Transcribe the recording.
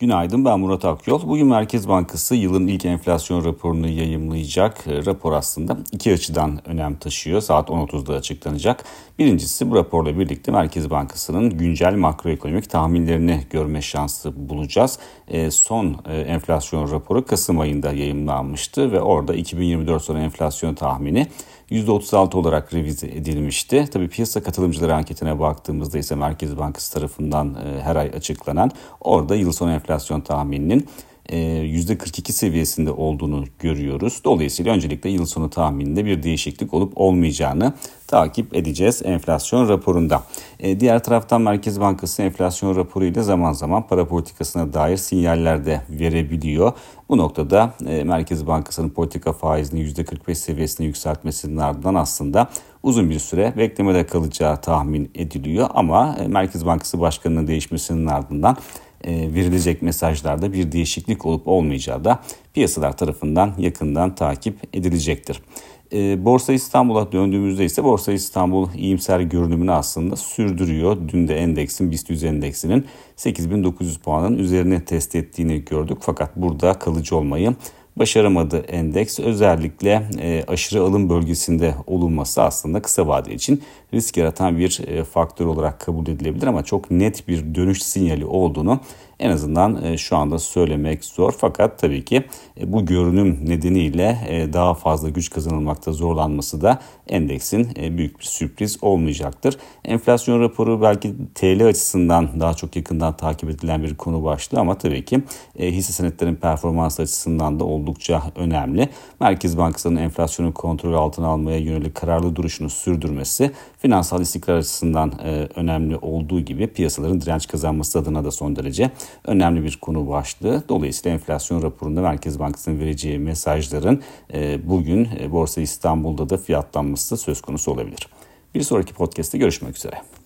Günaydın ben Murat Akyol. Bugün Merkez Bankası yılın ilk enflasyon raporunu yayımlayacak. E, rapor aslında iki açıdan önem taşıyor. Saat 10.30'da açıklanacak. Birincisi bu raporla birlikte Merkez Bankası'nın güncel makroekonomik tahminlerini görme şansı bulacağız. E, son e, enflasyon raporu Kasım ayında yayımlanmıştı ve orada 2024 sonu enflasyon tahmini %36 olarak revize edilmişti. Tabii piyasa katılımcıları anketine baktığımızda ise Merkez Bankası tarafından her ay açıklanan orada yıl sonu enflasyon enflasyon tahmininin %42 e, seviyesinde olduğunu görüyoruz. Dolayısıyla öncelikle yıl sonu tahmininde bir değişiklik olup olmayacağını takip edeceğiz enflasyon raporunda. E, diğer taraftan Merkez Bankası enflasyon raporuyla zaman zaman para politikasına dair sinyaller de verebiliyor. Bu noktada e, Merkez Bankası'nın politika faizini %45 seviyesine yükseltmesinin ardından aslında uzun bir süre beklemede kalacağı tahmin ediliyor. Ama Merkez Bankası Başkanı'nın değişmesinin ardından verilecek mesajlarda bir değişiklik olup olmayacağı da piyasalar tarafından yakından takip edilecektir. E, Borsa İstanbul'a döndüğümüzde ise Borsa İstanbul iyimser görünümünü aslında sürdürüyor. Dün de endeksin BIST 100 endeksinin 8900 puanın üzerine test ettiğini gördük. Fakat burada kalıcı olmayı başaramadı endeks. Özellikle e, aşırı alım bölgesinde olunması aslında kısa vade için risk yaratan bir e, faktör olarak kabul edilebilir ama çok net bir dönüş sinyali olduğunu en azından e, şu anda söylemek zor. Fakat tabii ki e, bu görünüm nedeniyle e, daha fazla güç kazanılmakta zorlanması da endeksin büyük bir sürpriz olmayacaktır. Enflasyon raporu belki TL açısından daha çok yakından takip edilen bir konu başlığı ama tabii ki hisse senetlerin performans açısından da oldukça önemli. Merkez Bankası'nın enflasyonu kontrol altına almaya yönelik kararlı duruşunu sürdürmesi finansal istikrar açısından önemli olduğu gibi piyasaların direnç kazanması adına da son derece önemli bir konu başlığı. Dolayısıyla enflasyon raporunda Merkez Bankası'nın vereceği mesajların e, bugün e, Borsa İstanbul'da da fiyatlanması söz konusu olabilir. Bir sonraki podcast'te görüşmek üzere.